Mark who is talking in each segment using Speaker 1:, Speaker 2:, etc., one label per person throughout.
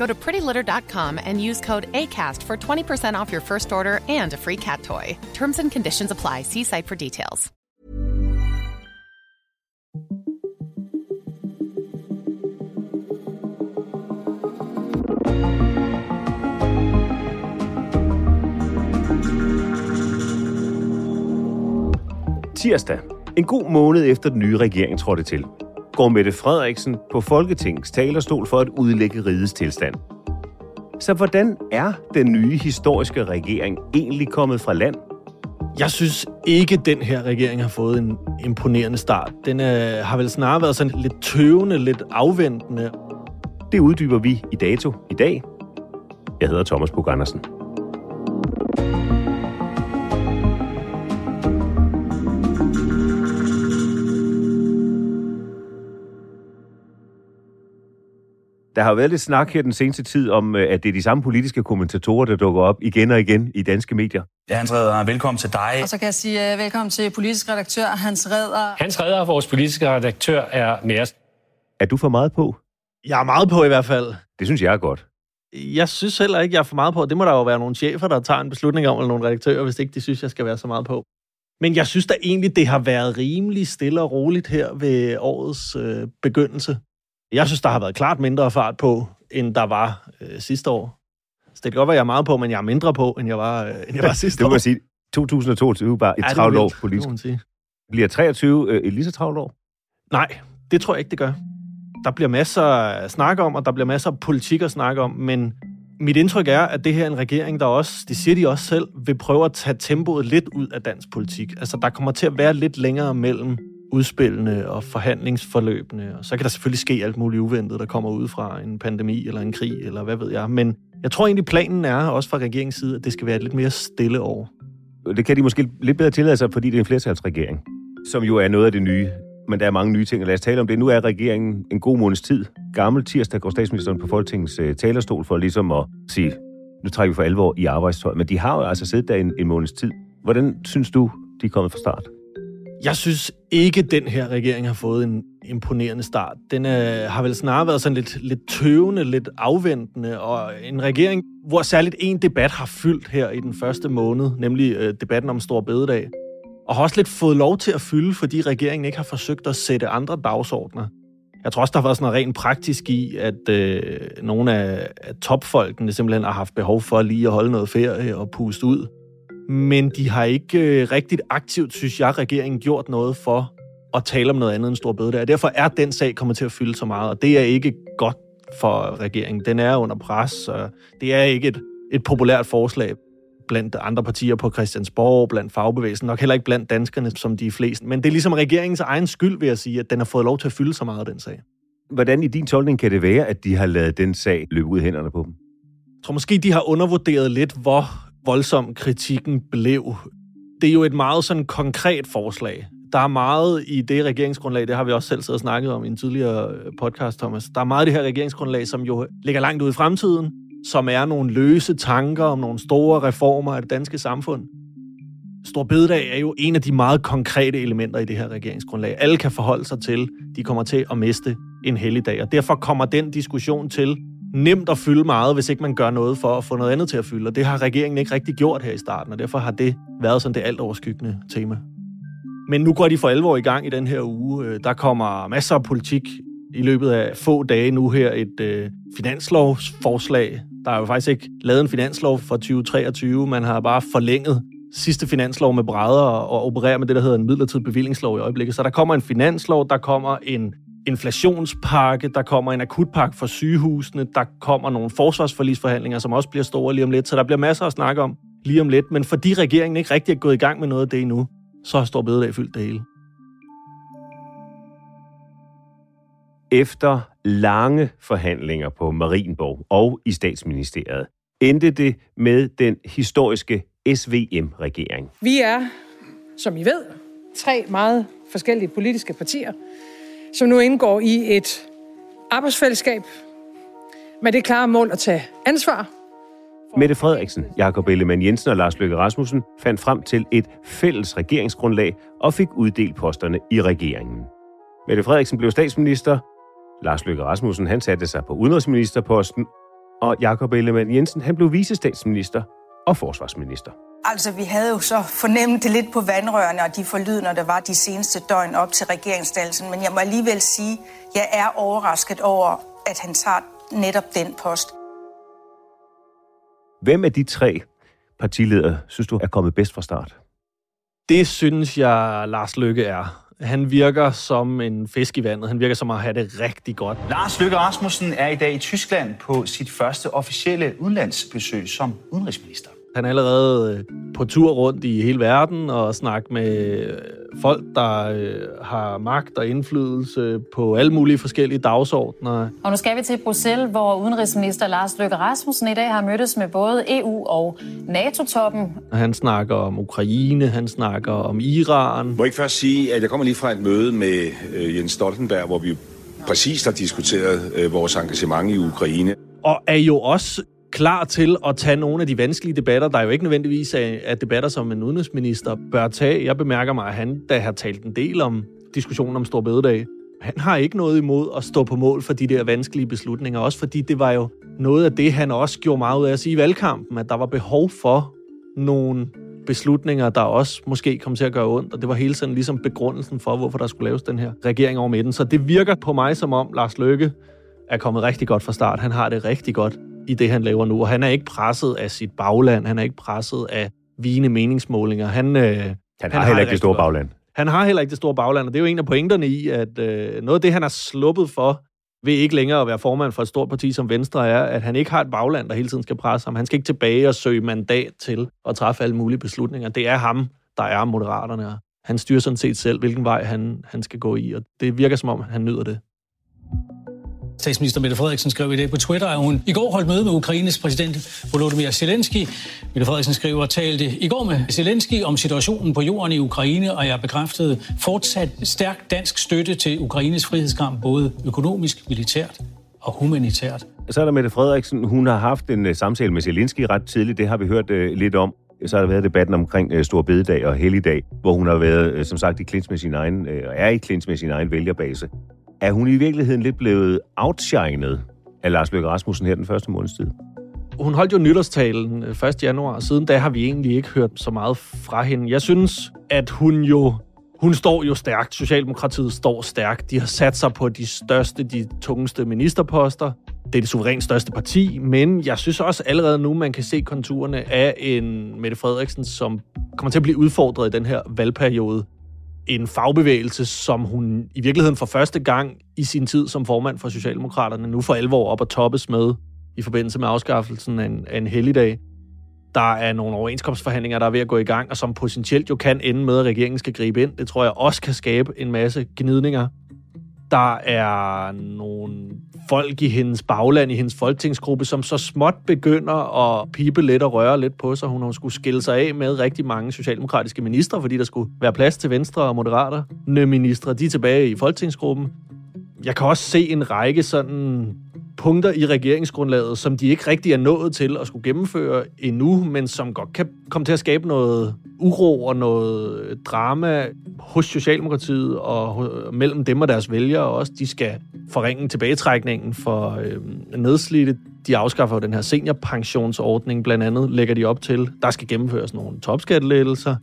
Speaker 1: Go to prettylitter.com and use code ACAST for 20% off your first order and a free cat toy. Terms and conditions apply. See site for details.
Speaker 2: Tirsdag, en god måned efter den nye regering trådte til, går Mette Frederiksen på Folketingets talerstol for at udlægge rigets tilstand. Så hvordan er den nye historiske regering egentlig kommet fra land?
Speaker 3: Jeg synes ikke, den her regering har fået en imponerende start. Den er, har vel snarere været sådan lidt tøvende, lidt afventende.
Speaker 2: Det uddyber vi i dato i dag. Jeg hedder Thomas Bug Andersen. Der har været lidt snak her den seneste tid om, øh, at det er de samme politiske kommentatorer, der dukker op igen og igen i danske medier.
Speaker 4: Ja, Hans Redder, velkommen til dig.
Speaker 5: Og så kan jeg sige uh, velkommen til politisk redaktør Hans Redder.
Speaker 6: Hans Redder, vores politiske redaktør, er med os.
Speaker 2: Er du for meget på?
Speaker 3: Jeg er meget på i hvert fald.
Speaker 2: Det synes jeg er godt.
Speaker 3: Jeg synes heller ikke, jeg er for meget på. Det må der jo være nogle chefer, der tager en beslutning om, eller nogle redaktører, hvis ikke de synes, jeg skal være så meget på. Men jeg synes da egentlig, det har været rimelig stille og roligt her ved årets øh, begyndelse. Jeg synes, der har været klart mindre fart på, end der var øh, sidste år. Så det kan godt være, jeg er meget på, men jeg er mindre på, end jeg var, øh, end jeg var sidste
Speaker 2: det
Speaker 3: år.
Speaker 2: må man sige. 2022 bare et
Speaker 3: Ja, det
Speaker 2: travlt år
Speaker 3: det
Speaker 2: politisk. Bliver 23 øh, et lige så travlt år?
Speaker 3: Nej, det tror jeg ikke, det gør. Der bliver masser at snakke om, og der bliver masser af politik at snakke om, men mit indtryk er, at det her er en regering, der også, det siger de også selv, vil prøve at tage tempoet lidt ud af dansk politik. Altså, der kommer til at være lidt længere mellem udspillende og forhandlingsforløbende. og så kan der selvfølgelig ske alt muligt uventet, der kommer ud fra en pandemi eller en krig, eller hvad ved jeg. Men jeg tror egentlig, planen er, også fra regeringens side, at det skal være et lidt mere stille år.
Speaker 2: Det kan de måske lidt bedre tillade sig, fordi det er en flertalsregering, som jo er noget af det nye. Men der er mange nye ting, og lad os tale om det. Nu er regeringen en god måneds tid. Gammel tirsdag går statsministeren på Folketingets øh, talerstol for ligesom at sige, nu trækker vi for alvor i arbejdstøj. Men de har jo altså siddet der en, en måneds tid. Hvordan synes du, de er kommet fra start?
Speaker 3: Jeg synes ikke, den her regering har fået en imponerende start. Den øh, har vel snarere været sådan lidt, lidt tøvende, lidt afventende, og en regering, hvor særligt en debat har fyldt her i den første måned, nemlig øh, debatten om Stor Bededag, og har også lidt fået lov til at fylde, fordi regeringen ikke har forsøgt at sætte andre dagsordner. Jeg tror også, der har været sådan noget rent praktisk i, at øh, nogle af, af topfolkene simpelthen har haft behov for lige at holde noget ferie og puste ud. Men de har ikke øh, rigtigt aktivt, synes jeg, regeringen gjort noget for at tale om noget andet end Stor Bededag. Derfor er den sag kommet til at fylde så meget, og det er ikke godt for regeringen. Den er under pres, og det er ikke et, et populært forslag blandt andre partier på Christiansborg, blandt fagbevægelsen, nok heller ikke blandt danskerne, som de er flest. Men det er ligesom regeringens egen skyld, vil jeg sige, at den har fået lov til at fylde så meget af den sag.
Speaker 2: Hvordan i din tolkning kan det være, at de har lavet den sag løbe ud i hænderne på dem?
Speaker 3: Jeg tror måske, de har undervurderet lidt, hvor voldsom kritikken blev. Det er jo et meget sådan konkret forslag. Der er meget i det regeringsgrundlag, det har vi også selv siddet og snakket om i en tidligere øh, podcast, Thomas. Der er meget i det her regeringsgrundlag, som jo ligger langt ude i fremtiden, som er nogle løse tanker om nogle store reformer af det danske samfund. Stor bededag er jo en af de meget konkrete elementer i det her regeringsgrundlag. Alle kan forholde sig til, de kommer til at miste en helligdag, og derfor kommer den diskussion til nemt at fylde meget, hvis ikke man gør noget for at få noget andet til at fylde. Og det har regeringen ikke rigtig gjort her i starten, og derfor har det været sådan det alt overskyggende tema. Men nu går de for alvor i gang i den her uge. Øh, der kommer masser af politik i løbet af få dage nu her. Et øh, finanslovsforslag. Der er jo faktisk ikke lavet en finanslov for 2023. Man har bare forlænget sidste finanslov med brædder og opererer med det, der hedder en midlertidig bevillingslov i øjeblikket. Så der kommer en finanslov, der kommer en inflationspakke, der kommer en akutpakke for sygehusene, der kommer nogle forsvarsforlisforhandlinger, som også bliver store lige om lidt, så der bliver masser at snakke om lige om lidt. Men fordi regeringen ikke rigtig er gået i gang med noget af det endnu, så har Stor Bededag fyldt det hele.
Speaker 2: Efter lange forhandlinger på Marienborg og i statsministeriet, endte det med den historiske SVM-regering.
Speaker 7: Vi er, som I ved, tre meget forskellige politiske partier, som nu indgår i et arbejdsfællesskab med det klare mål at tage ansvar.
Speaker 2: Mette Frederiksen, Jakob Ellemann Jensen og Lars Løkke Rasmussen fandt frem til et fælles regeringsgrundlag og fik uddelt posterne i regeringen. Mette Frederiksen blev statsminister, Lars Løkke Rasmussen han satte sig på udenrigsministerposten, og Jakob Ellemann Jensen han blev visestatsminister og forsvarsminister.
Speaker 8: Altså, vi havde jo så fornemt det lidt på vandrørene og de forlydende, der var de seneste døgn op til regeringsdannelsen, men jeg må alligevel sige, at jeg er overrasket over, at han tager netop den post.
Speaker 2: Hvem af de tre partiledere synes du er kommet bedst fra start?
Speaker 3: Det synes jeg, Lars Lykke er. Han virker som en fisk i vandet. Han virker som at have det rigtig godt.
Speaker 4: Lars Løkke Rasmussen er i dag i Tyskland på sit første officielle udenlandsbesøg som udenrigsminister.
Speaker 3: Han er allerede øh, på tur rundt i hele verden og snakker med øh, folk, der øh, har magt og indflydelse på alle mulige forskellige dagsordner.
Speaker 9: Og nu skal vi til Bruxelles, hvor udenrigsminister Lars Løkke Rasmussen i dag har mødtes med både EU og NATO-toppen.
Speaker 3: Han snakker om Ukraine, han snakker om Iran.
Speaker 10: Må jeg ikke først sige, at jeg kommer lige fra et møde med Jens Stoltenberg, hvor vi præcis har diskuteret vores engagement i Ukraine.
Speaker 3: Og er jo også klar til at tage nogle af de vanskelige debatter, der jo ikke nødvendigvis øh, er, er debatter, som en udenrigsminister bør tage. Jeg bemærker mig, at han, da har talt en del om diskussionen om Stor Bededag, han har ikke noget imod at stå på mål for de der vanskelige beslutninger, også fordi det var jo noget af det, han også gjorde meget ud af at sige i valgkampen, at der var behov for nogle beslutninger, der også måske kom til at gøre ondt, og det var hele tiden ligesom begrundelsen for, hvorfor der skulle laves den her regering over midten. Så det virker på mig som om Lars Løkke er kommet rigtig godt fra start. Han har det rigtig godt i det, han laver nu. Og han er ikke presset af sit bagland. Han er ikke presset af vigende meningsmålinger. Han, øh, han,
Speaker 2: han har heller ikke det store bagland.
Speaker 3: Han har heller ikke det store bagland, og det er jo en af pointerne i, at øh, noget af det, han har sluppet for, ved ikke længere at være formand for et stort parti som Venstre, er, at han ikke har et bagland, der hele tiden skal presse ham. Han skal ikke tilbage og søge mandat til at træffe alle mulige beslutninger. Det er ham, der er moderaterne. Han styrer sådan set selv, hvilken vej han, han skal gå i, og det virker som om, han nyder det.
Speaker 11: Statsminister Mette Frederiksen skrev i dag på Twitter, at hun i går holdt møde med Ukraines præsident Volodymyr Zelensky. Mette Frederiksen skriver og talte i går med Zelensky om situationen på jorden i Ukraine, og jeg bekræftede fortsat stærk dansk støtte til Ukraines frihedskamp, både økonomisk, militært og humanitært.
Speaker 2: Så er der Mette Frederiksen. Hun har haft en øh, samtale med Zelensky ret tidligt. Det har vi hørt øh, lidt om. Så har der været debatten omkring øh, Stor Bededag og Helligdag, hvor hun har været, som sagt, i klins med sin egen, og er i klins med sin egen vælgerbase. Er hun i virkeligheden lidt blevet outshined af Lars Løkke Rasmussen her den første månedstid?
Speaker 3: Hun holdt jo nytårstalen øh, 1. Januar, og siden da har vi egentlig ikke hørt så meget fra hende. Jeg synes, at hun jo hun står jo stærkt. Socialdemokratiet står stærkt. De har sat sig på de største, de tungeste ministerposter. Det er det suverænt største parti, men jeg synes også allerede nu, man kan se konturerne af en Mette Frederiksen, som kommer til at blive udfordret i den her valgperiode en fagbevægelse, som hun i virkeligheden for første gang i sin tid som formand for Socialdemokraterne nu for alvor op og toppes med i forbindelse med afskaffelsen af en, af en helligdag. Der er nogle overenskomstforhandlinger, der er ved at gå i gang, og som potentielt jo kan ende med, at regeringen skal gribe ind. Det tror jeg også kan skabe en masse gnidninger. Der er nogle folk i hendes bagland, i hendes folketingsgruppe, som så småt begynder at pipe lidt og røre lidt på sig. Hun har skulle skille sig af med rigtig mange socialdemokratiske ministre, fordi der skulle være plads til venstre og moderater. Ministre, de er tilbage i folketingsgruppen. Jeg kan også se en række sådan punkter i regeringsgrundlaget, som de ikke rigtig er nået til at skulle gennemføre endnu, men som godt kan komme til at skabe noget uro og noget drama hos Socialdemokratiet og mellem dem og deres vælgere også. De skal forringe tilbagetrækningen for øh, nedslidte. De afskaffer jo den her seniorpensionsordning, blandt andet lægger de op til. Der skal gennemføres nogle topskattelettelser.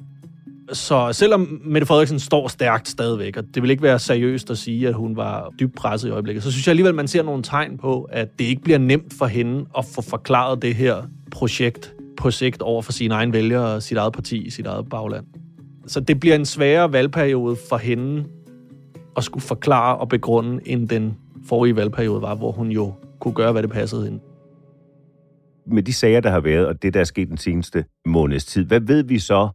Speaker 3: Så selvom Mette Frederiksen står stærkt stadigvæk, og det vil ikke være seriøst at sige, at hun var dybt presset i øjeblikket, så synes jeg alligevel, man ser nogle tegn på, at det ikke bliver nemt for hende at få forklaret det her projekt på sigt over for sine egne vælgere, sit eget parti, sit eget bagland. Så det bliver en sværere valgperiode for hende at skulle forklare og begrunde, end den forrige valgperiode var, hvor hun jo kunne gøre, hvad det passede hende.
Speaker 2: Med de sager, der har været, og det, der er sket den seneste måneds tid, hvad ved vi så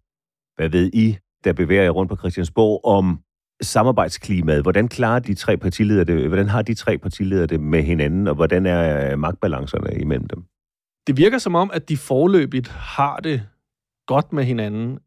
Speaker 2: hvad ved I, der bevæger jer rundt på Christiansborg, om samarbejdsklimaet? Hvordan klarer de tre partiledere det? Hvordan har de tre partiledere det med hinanden, og hvordan er øh, magtbalancerne imellem dem?
Speaker 3: Det virker som om, at de forløbigt har det godt med hinanden.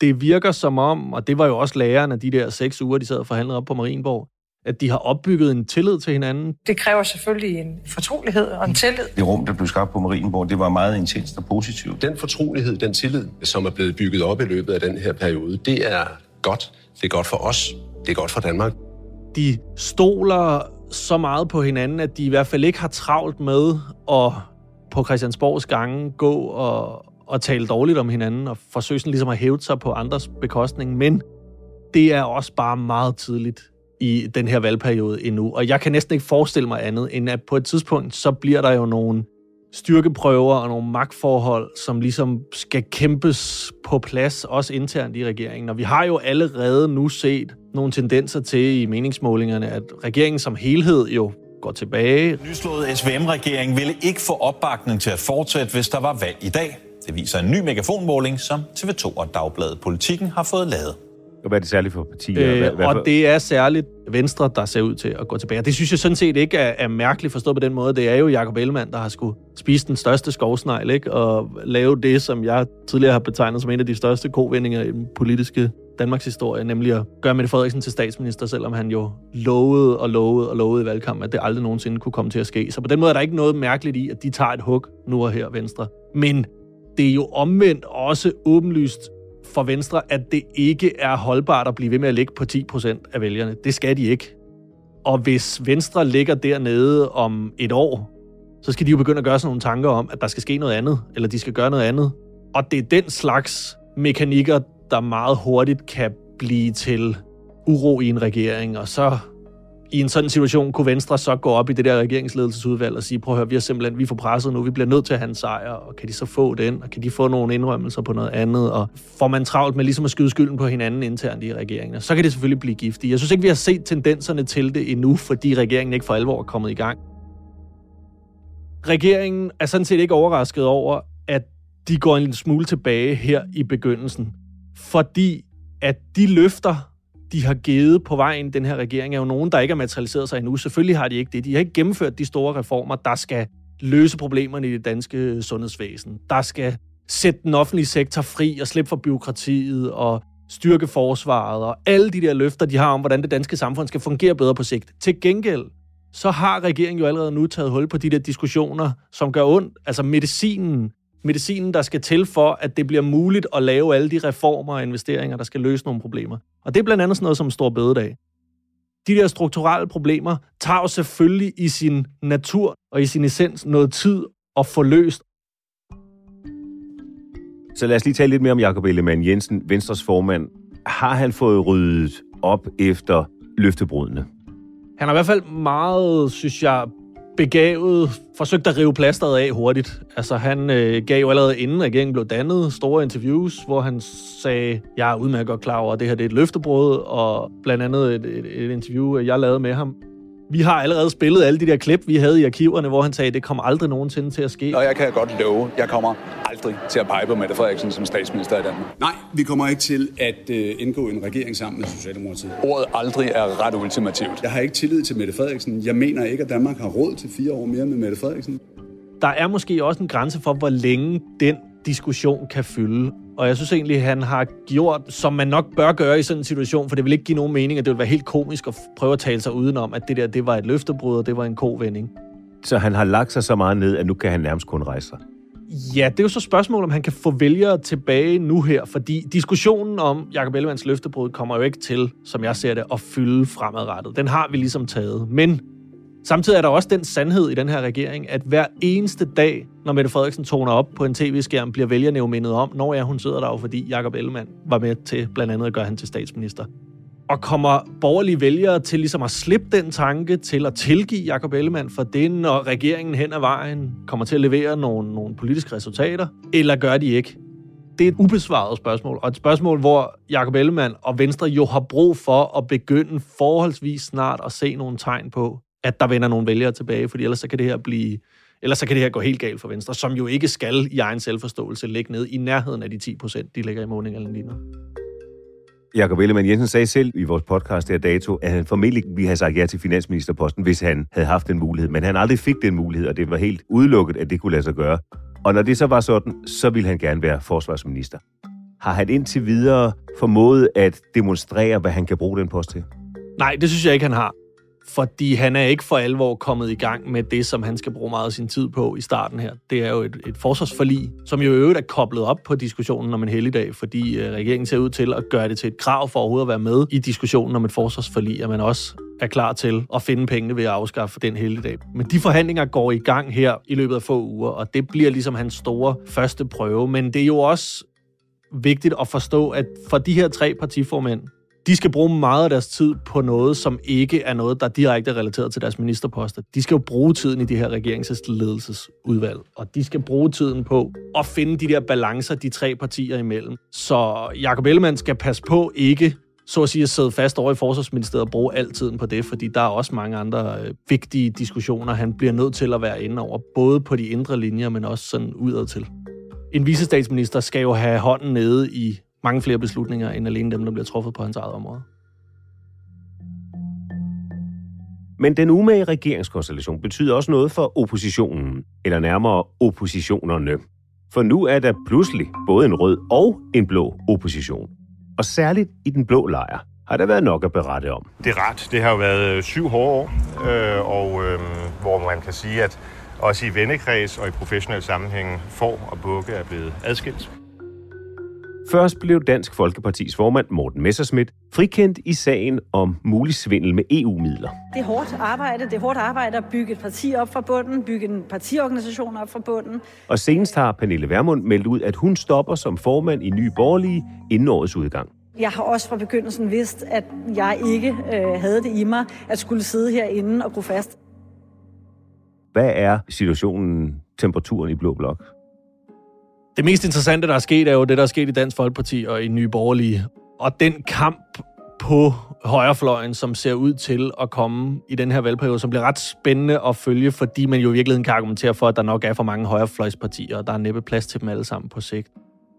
Speaker 3: Det virker som om, og det var jo også læreren af de der seks uger, de sad og forhandlede op på Marienborg, at de har opbygget en tillid til hinanden.
Speaker 7: Det kræver selvfølgelig en fortrolighed og en tillid.
Speaker 10: Det rum, der blev skabt på Marienborg, det var meget intenst og positivt.
Speaker 12: Den fortrolighed, den tillid, som er blevet bygget op i løbet af den her periode, det er godt. Det er godt for os. Det er godt for Danmark.
Speaker 3: De stoler så meget på hinanden, at de i hvert fald ikke har travlt med at på Christiansborgs gange gå og, og tale dårligt om hinanden og forsøge sådan ligesom at hæve sig på andres bekostning. Men det er også bare meget tidligt i den her valgperiode endnu. Og jeg kan næsten ikke forestille mig andet, end at på et tidspunkt, så bliver der jo nogle styrkeprøver og nogle magtforhold, som ligesom skal kæmpes på plads, også internt i regeringen. Og vi har jo allerede nu set nogle tendenser til i meningsmålingerne, at regeringen som helhed jo går tilbage.
Speaker 13: Nyslået SVM-regering ville ikke få opbakning til at fortsætte, hvis der var valg i dag. Det viser en ny megafonmåling, som TV2 og Dagbladet Politikken har fået lavet.
Speaker 2: Og hvad er det særligt for partier? Øh, hvad,
Speaker 3: hvad for... Og det er særligt Venstre, der ser ud til at gå tilbage. Det synes jeg sådan set ikke er, er mærkeligt forstået på den måde. Det er jo Jacob Ellemann, der har skulle spise den største skovsnegl, ikke? og lave det, som jeg tidligere har betegnet som en af de største kovendinger i den politiske Danmarks historie, nemlig at gøre Mette Frederiksen til statsminister, selvom han jo lovede og lovede og lovede i valgkampen, at det aldrig nogensinde kunne komme til at ske. Så på den måde er der ikke noget mærkeligt i, at de tager et hug nu og her, Venstre. Men det er jo omvendt også åbenlyst for Venstre, at det ikke er holdbart at blive ved med at ligge på 10% af vælgerne. Det skal de ikke. Og hvis Venstre ligger dernede om et år, så skal de jo begynde at gøre sådan nogle tanker om, at der skal ske noget andet, eller de skal gøre noget andet. Og det er den slags mekanikker, der meget hurtigt kan blive til uro i en regering, og så i en sådan situation kunne Venstre så gå op i det der regeringsledelsesudvalg og sige, prøv at høre, vi er simpelthen, vi får presset nu, vi bliver nødt til at have en sejr, og kan de så få den, og kan de få nogle indrømmelser på noget andet, og får man travlt med ligesom at skyde skylden på hinanden internt i regeringen, så kan det selvfølgelig blive giftigt. Jeg synes ikke, vi har set tendenserne til det endnu, fordi regeringen ikke for alvor er kommet i gang. Regeringen er sådan set ikke overrasket over, at de går en smule tilbage her i begyndelsen, fordi at de løfter, de har givet på vejen, den her regering, er jo nogen, der ikke har materialiseret sig endnu. Selvfølgelig har de ikke det. De har ikke gennemført de store reformer, der skal løse problemerne i det danske sundhedsvæsen. Der skal sætte den offentlige sektor fri og slippe for byråkratiet og styrke forsvaret og alle de der løfter, de har om, hvordan det danske samfund skal fungere bedre på sigt. Til gengæld, så har regeringen jo allerede nu taget hul på de der diskussioner, som gør ondt. Altså medicinen, medicinen, der skal til for, at det bliver muligt at lave alle de reformer og investeringer, der skal løse nogle problemer. Og det er blandt andet sådan noget som stor bededag. De der strukturelle problemer tager jo selvfølgelig i sin natur og i sin essens noget tid at få løst.
Speaker 2: Så lad os lige tale lidt mere om Jakob Ellemann Jensen, Venstres formand. Har han fået ryddet op efter løftebrudene?
Speaker 3: Han har i hvert fald meget, synes jeg, begavet, forsøgte at rive plasteret af hurtigt. Altså han øh, gav jo allerede inden regeringen blev dannet store interviews, hvor han sagde, jeg er udmærket godt klar over, at det her det er et løftebrud, og blandt andet et, et, et interview, øh, jeg lavede med ham, vi har allerede spillet alle de der klip, vi havde i arkiverne, hvor han sagde, at det kommer aldrig nogensinde til at ske.
Speaker 14: Og jeg kan godt love, jeg kommer aldrig til at pege på Mette Frederiksen som statsminister i Danmark.
Speaker 15: Nej, vi kommer ikke til at uh, indgå en regering sammen med Socialdemokratiet.
Speaker 14: Ordet aldrig er ret ultimativt.
Speaker 15: Jeg har ikke tillid til Mette Frederiksen. Jeg mener ikke, at Danmark har råd til fire år mere med Mette Frederiksen.
Speaker 3: Der er måske også en grænse for, hvor længe den diskussion kan fylde. Og jeg synes egentlig, han har gjort, som man nok bør gøre i sådan en situation, for det vil ikke give nogen mening, at det vil være helt komisk at prøve at tale sig udenom, at det der, det var et løftebrud, og det var en kovending.
Speaker 2: Så han har lagt sig så meget ned, at nu kan han nærmest kun rejse sig?
Speaker 3: Ja, det er jo så spørgsmålet, om han kan få vælgere tilbage nu her, fordi diskussionen om Jakob Ellemanns løftebrud kommer jo ikke til, som jeg ser det, at fylde fremadrettet. Den har vi ligesom taget. Men samtidig er der også den sandhed i den her regering, at hver eneste dag, når Mette Frederiksen toner op på en tv-skærm, bliver vælgerne jo mindet om, når er hun sidder der fordi Jakob Ellemann var med til blandt andet at gøre han til statsminister. Og kommer borgerlige vælgere til ligesom at slippe den tanke til at tilgive Jakob Ellemann for det, når regeringen hen ad vejen kommer til at levere nogle, nogle politiske resultater, eller gør de ikke? Det er et ubesvaret spørgsmål, og et spørgsmål, hvor Jakob Ellemann og Venstre jo har brug for at begynde forholdsvis snart at se nogle tegn på, at der vender nogle vælgere tilbage, fordi ellers så kan det her blive Ellers så kan det her gå helt galt for Venstre, som jo ikke skal i egen selvforståelse ligge ned i nærheden af de 10 procent, de ligger i målingerne lige nu.
Speaker 2: Jakob Ellemann Jensen sagde selv i vores podcast der dato, at han formentlig ville have sagt ja til finansministerposten, hvis han havde haft den mulighed. Men han aldrig fik den mulighed, og det var helt udelukket, at det kunne lade sig gøre. Og når det så var sådan, så ville han gerne være forsvarsminister. Har han indtil videre formået at demonstrere, hvad han kan bruge den post til?
Speaker 3: Nej, det synes jeg ikke, han har fordi han er ikke for alvor kommet i gang med det, som han skal bruge meget af sin tid på i starten her. Det er jo et, et forsvarsforlig, som jo i øvrigt er koblet op på diskussionen om en helligdag, fordi øh, regeringen ser ud til at gøre det til et krav for overhovedet at være med i diskussionen om et forsvarsforlig, at man også er klar til at finde pengene ved at afskaffe den helligdag. Men de forhandlinger går i gang her i løbet af få uger, og det bliver ligesom hans store første prøve. Men det er jo også vigtigt at forstå, at for de her tre partiformænd, de skal bruge meget af deres tid på noget, som ikke er noget, der direkte er relateret til deres ministerposter. De skal jo bruge tiden i det her regeringsledelsesudvalg, og de skal bruge tiden på at finde de der balancer, de tre partier imellem. Så Jakob Ellemann skal passe på ikke så at sige at sidde fast over i Forsvarsministeriet og bruge al tiden på det, fordi der er også mange andre øh, vigtige diskussioner, han bliver nødt til at være inde over, både på de indre linjer, men også sådan udad til. En visestatsminister skal jo have hånden nede i mange flere beslutninger, end alene dem, der bliver truffet på hans eget område.
Speaker 2: Men den umage regeringskonstellation betyder også noget for oppositionen, eller nærmere oppositionerne. For nu er der pludselig både en rød og en blå opposition. Og særligt i den blå lejr har der været nok at berette om.
Speaker 16: Det er ret. Det har jo været øh, syv hårde år, øh, og øh, hvor man kan sige, at også i vennekreds og i professionel sammenhæng får og bukke er blevet adskilt.
Speaker 2: Først blev Dansk Folkepartis formand Morten Messerschmidt frikendt i sagen om mulig svindel med EU-midler.
Speaker 17: Det er hårdt arbejde. Det er hårdt arbejde at bygge et parti op fra bunden, bygge en partiorganisation op fra bunden.
Speaker 2: Og senest har Pernille Vermund meldt ud, at hun stopper som formand i Nye Borgerlige inden årets udgang.
Speaker 17: Jeg har også fra begyndelsen vidst, at jeg ikke øh, havde det i mig at skulle sidde herinde og gro fast.
Speaker 2: Hvad er situationen, temperaturen i Blå Blok?
Speaker 3: Det mest interessante, der er sket, er jo det, der er sket i Dansk Folkeparti og i Nye Borgerlige. Og den kamp på højrefløjen, som ser ud til at komme i den her valgperiode, som bliver ret spændende at følge, fordi man jo i virkeligheden kan argumentere for, at der nok er for mange højrefløjspartier, og der er næppe plads til dem alle sammen på sigt.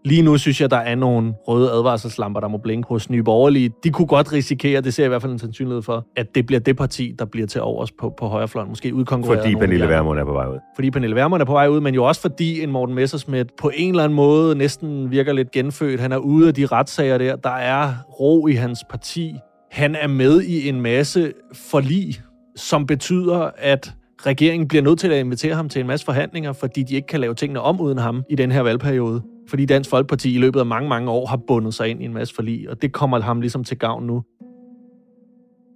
Speaker 3: Lige nu synes jeg, der er nogle røde advarselslamper, der må blinke hos Nye Borgerlige. De kunne godt risikere, det ser jeg i hvert fald en sandsynlighed for, at det bliver det parti, der bliver til overs på, på højrefløjen. Måske udkonkurreret
Speaker 2: Fordi Pernille Vermund er på vej ud.
Speaker 3: Fordi Pernille Vermund er på vej ud, men jo også fordi en Morten Messersmith på en eller anden måde næsten virker lidt genfødt. Han er ude af de retssager der. Der er ro i hans parti. Han er med i en masse forlig, som betyder, at regeringen bliver nødt til at invitere ham til en masse forhandlinger, fordi de ikke kan lave tingene om uden ham i den her valgperiode fordi Dansk Folkeparti i løbet af mange, mange år har bundet sig ind i en masse forlig, og det kommer ham ligesom til gavn nu.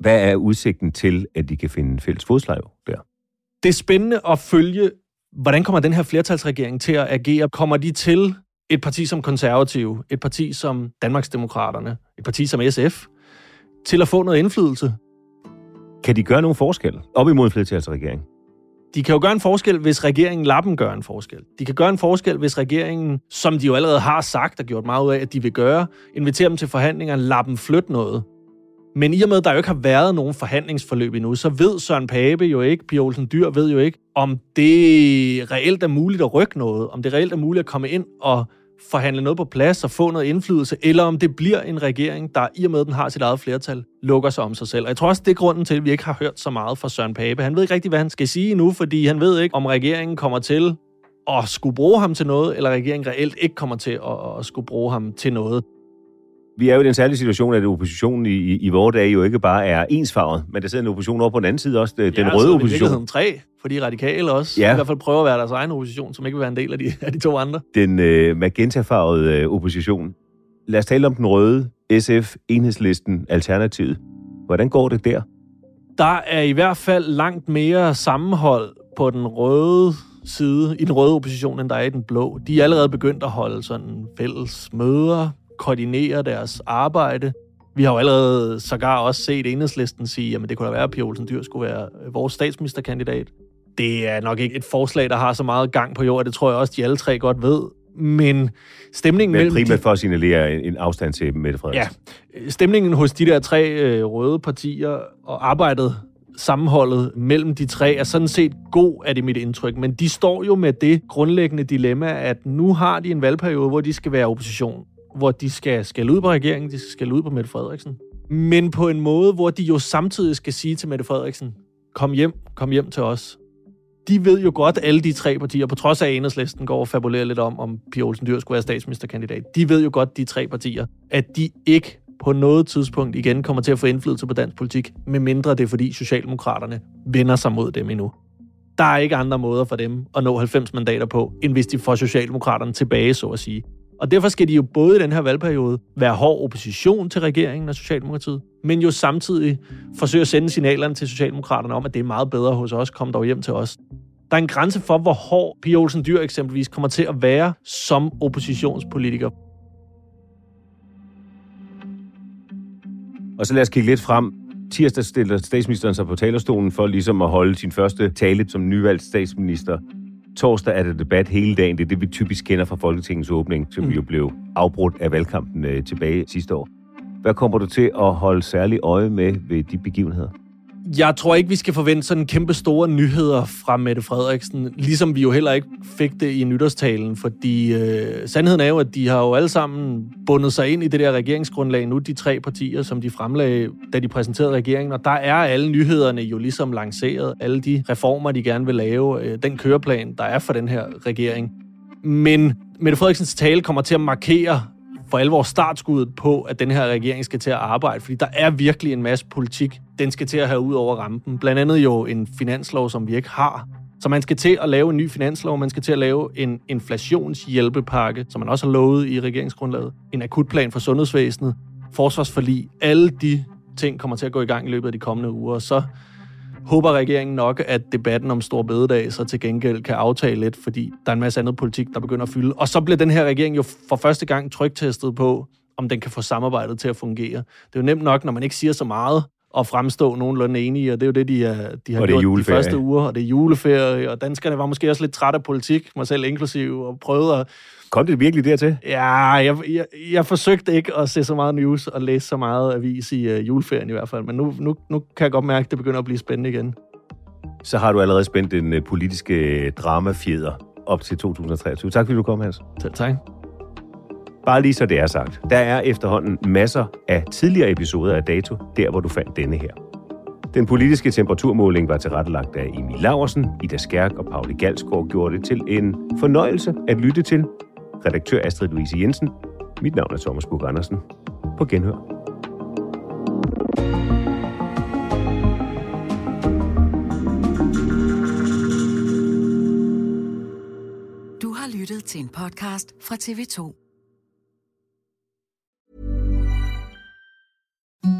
Speaker 2: Hvad er udsigten til, at de kan finde fælles fodslag der?
Speaker 3: Det er spændende at følge, hvordan kommer den her flertalsregering til at agere? Kommer de til et parti som Konservative, et parti som Danmarksdemokraterne, et parti som SF, til at få noget indflydelse?
Speaker 2: Kan de gøre nogen forskel op imod en flertalsregering?
Speaker 3: De kan jo gøre en forskel, hvis regeringen lappen gør en forskel. De kan gøre en forskel, hvis regeringen, som de jo allerede har sagt og gjort meget ud af, at de vil gøre, inviterer dem til forhandlinger, lappen flyt flytte noget. Men i og med, at der jo ikke har været nogen forhandlingsforløb endnu, så ved Søren Pape jo ikke, Pia Olsen Dyr ved jo ikke, om det reelt er muligt at rykke noget, om det reelt er muligt at komme ind og forhandle noget på plads og få noget indflydelse, eller om det bliver en regering, der i og med, at den har sit eget flertal, lukker sig om sig selv. Og jeg tror også, det er grunden til, at vi ikke har hørt så meget fra Søren Pape. Han ved ikke rigtig, hvad han skal sige nu, fordi han ved ikke, om regeringen kommer til at skulle bruge ham til noget, eller regeringen reelt ikke kommer til at, at skulle bruge ham til noget.
Speaker 2: Vi er jo i den særlige situation, at oppositionen i, i, i vores dage jo ikke bare er ensfarvet, men der sidder en opposition over på den anden side også, den
Speaker 3: ja,
Speaker 2: røde
Speaker 3: så
Speaker 2: opposition.
Speaker 3: Det tre, fordi radikale også
Speaker 2: ja.
Speaker 3: i hvert fald prøver at være deres egen opposition, som ikke vil være en del af de, af de to andre.
Speaker 2: Den øh, magentafarvede øh, opposition. Lad os tale om den røde, SF, Enhedslisten, Alternativet. Hvordan går det der?
Speaker 3: Der er i hvert fald langt mere sammenhold på den røde side, i den røde opposition, end der er i den blå. De er allerede begyndt at holde sådan fælles møder, koordinere deres arbejde. Vi har jo allerede sågar også set enhedslisten sige, at det kunne da være, at Pia Olsen Dyr skulle være øh, vores statsministerkandidat. Det er nok ikke et forslag, der har så meget gang på jord, det tror jeg også, de alle tre godt ved. Men stemningen
Speaker 2: Men
Speaker 3: mellem
Speaker 2: primært
Speaker 3: de,
Speaker 2: for at signalere en, afstand til Mette
Speaker 3: ja,
Speaker 2: Frederiksen.
Speaker 3: stemningen hos de der tre øh, røde partier og arbejdet sammenholdet mellem de tre er sådan set god, er det mit indtryk. Men de står jo med det grundlæggende dilemma, at nu har de en valgperiode, hvor de skal være opposition. Hvor de skal skælde ud på regeringen, de skal skælde ud på Mette Frederiksen. Men på en måde, hvor de jo samtidig skal sige til Mette Frederiksen, kom hjem, kom hjem til os. De ved jo godt, alle de tre partier, på trods af at enhedslisten går og fabulerer lidt om, om Pia Olsen Dyr skulle være statsministerkandidat, de ved jo godt, de tre partier, at de ikke på noget tidspunkt igen kommer til at få indflydelse på dansk politik, medmindre det er fordi Socialdemokraterne vender sig mod dem endnu. Der er ikke andre måder for dem at nå 90 mandater på, end hvis de får Socialdemokraterne tilbage, så at sige. Og derfor skal de jo både i den her valgperiode være hård opposition til regeringen og Socialdemokratiet, men jo samtidig forsøge at sende signalerne til Socialdemokraterne om, at det er meget bedre hos os, kom dog hjem til os. Der er en grænse for, hvor hård Pia Olsen Dyr eksempelvis kommer til at være som oppositionspolitiker.
Speaker 2: Og så lad os kigge lidt frem. Tirsdag stiller statsministeren sig på talerstolen for ligesom at holde sin første tale som nyvalgt statsminister. Torsdag er der debat hele dagen. Det er det, vi typisk kender fra Folketingets åbning, som mm. jo blev afbrudt af valgkampen øh, tilbage sidste år. Hvad kommer du til at holde særlig øje med ved de begivenheder?
Speaker 3: Jeg tror ikke, vi skal forvente sådan kæmpe store nyheder fra Mette Frederiksen, ligesom vi jo heller ikke fik det i nytårstalen, fordi øh, sandheden er jo, at de har jo alle sammen bundet sig ind i det der regeringsgrundlag nu, de tre partier, som de fremlagde, da de præsenterede regeringen, og der er alle nyhederne jo ligesom lanceret, alle de reformer, de gerne vil lave, øh, den køreplan, der er for den her regering. Men Mette Frederiksens tale kommer til at markere for alvor startskuddet på, at den her regering skal til at arbejde, fordi der er virkelig en masse politik, den skal til at have ud over rampen. Blandt andet jo en finanslov, som vi ikke har. Så man skal til at lave en ny finanslov, man skal til at lave en inflationshjælpepakke, som man også har lovet i regeringsgrundlaget, en akutplan for sundhedsvæsenet, forsvarsforlig, alle de ting kommer til at gå i gang i løbet af de kommende uger, og så håber regeringen nok, at debatten om Stor Bededag så til gengæld kan aftale lidt, fordi der er en masse andet politik, der begynder at fylde. Og så bliver den her regering jo for første gang trygtestet på, om den kan få samarbejdet til at fungere. Det er jo nemt nok, når man ikke siger så meget, og fremstå nogenlunde enige, og det er jo det, de, er, de har
Speaker 2: Og det
Speaker 3: gjort de første uger, og det er juleferie, og danskerne var måske også lidt trætte af politik, mig selv inklusiv, og prøvede at...
Speaker 2: Kom det virkelig dertil?
Speaker 3: Ja, jeg, jeg, jeg forsøgte ikke at se så meget news og læse så meget avis i uh, juleferien i hvert fald, men nu, nu, nu kan jeg godt mærke, at det begynder at blive spændende igen.
Speaker 2: Så har du allerede spændt den øh, politiske dramafjeder op til 2023. Tak fordi du kom, Hans.
Speaker 3: Selv tak.
Speaker 2: Bare lige så det er sagt. Der er efterhånden masser af tidligere episoder af Dato, der hvor du fandt denne her. Den politiske temperaturmåling var tilrettelagt af Emil Laversen, Ida Skærk og Pauli Galsgaard gjorde det til en fornøjelse at lytte til. Redaktør Astrid Louise Jensen. Mit navn er Thomas Bug Andersen. På genhør.
Speaker 18: Du har lyttet til en podcast fra TV2. Thank you.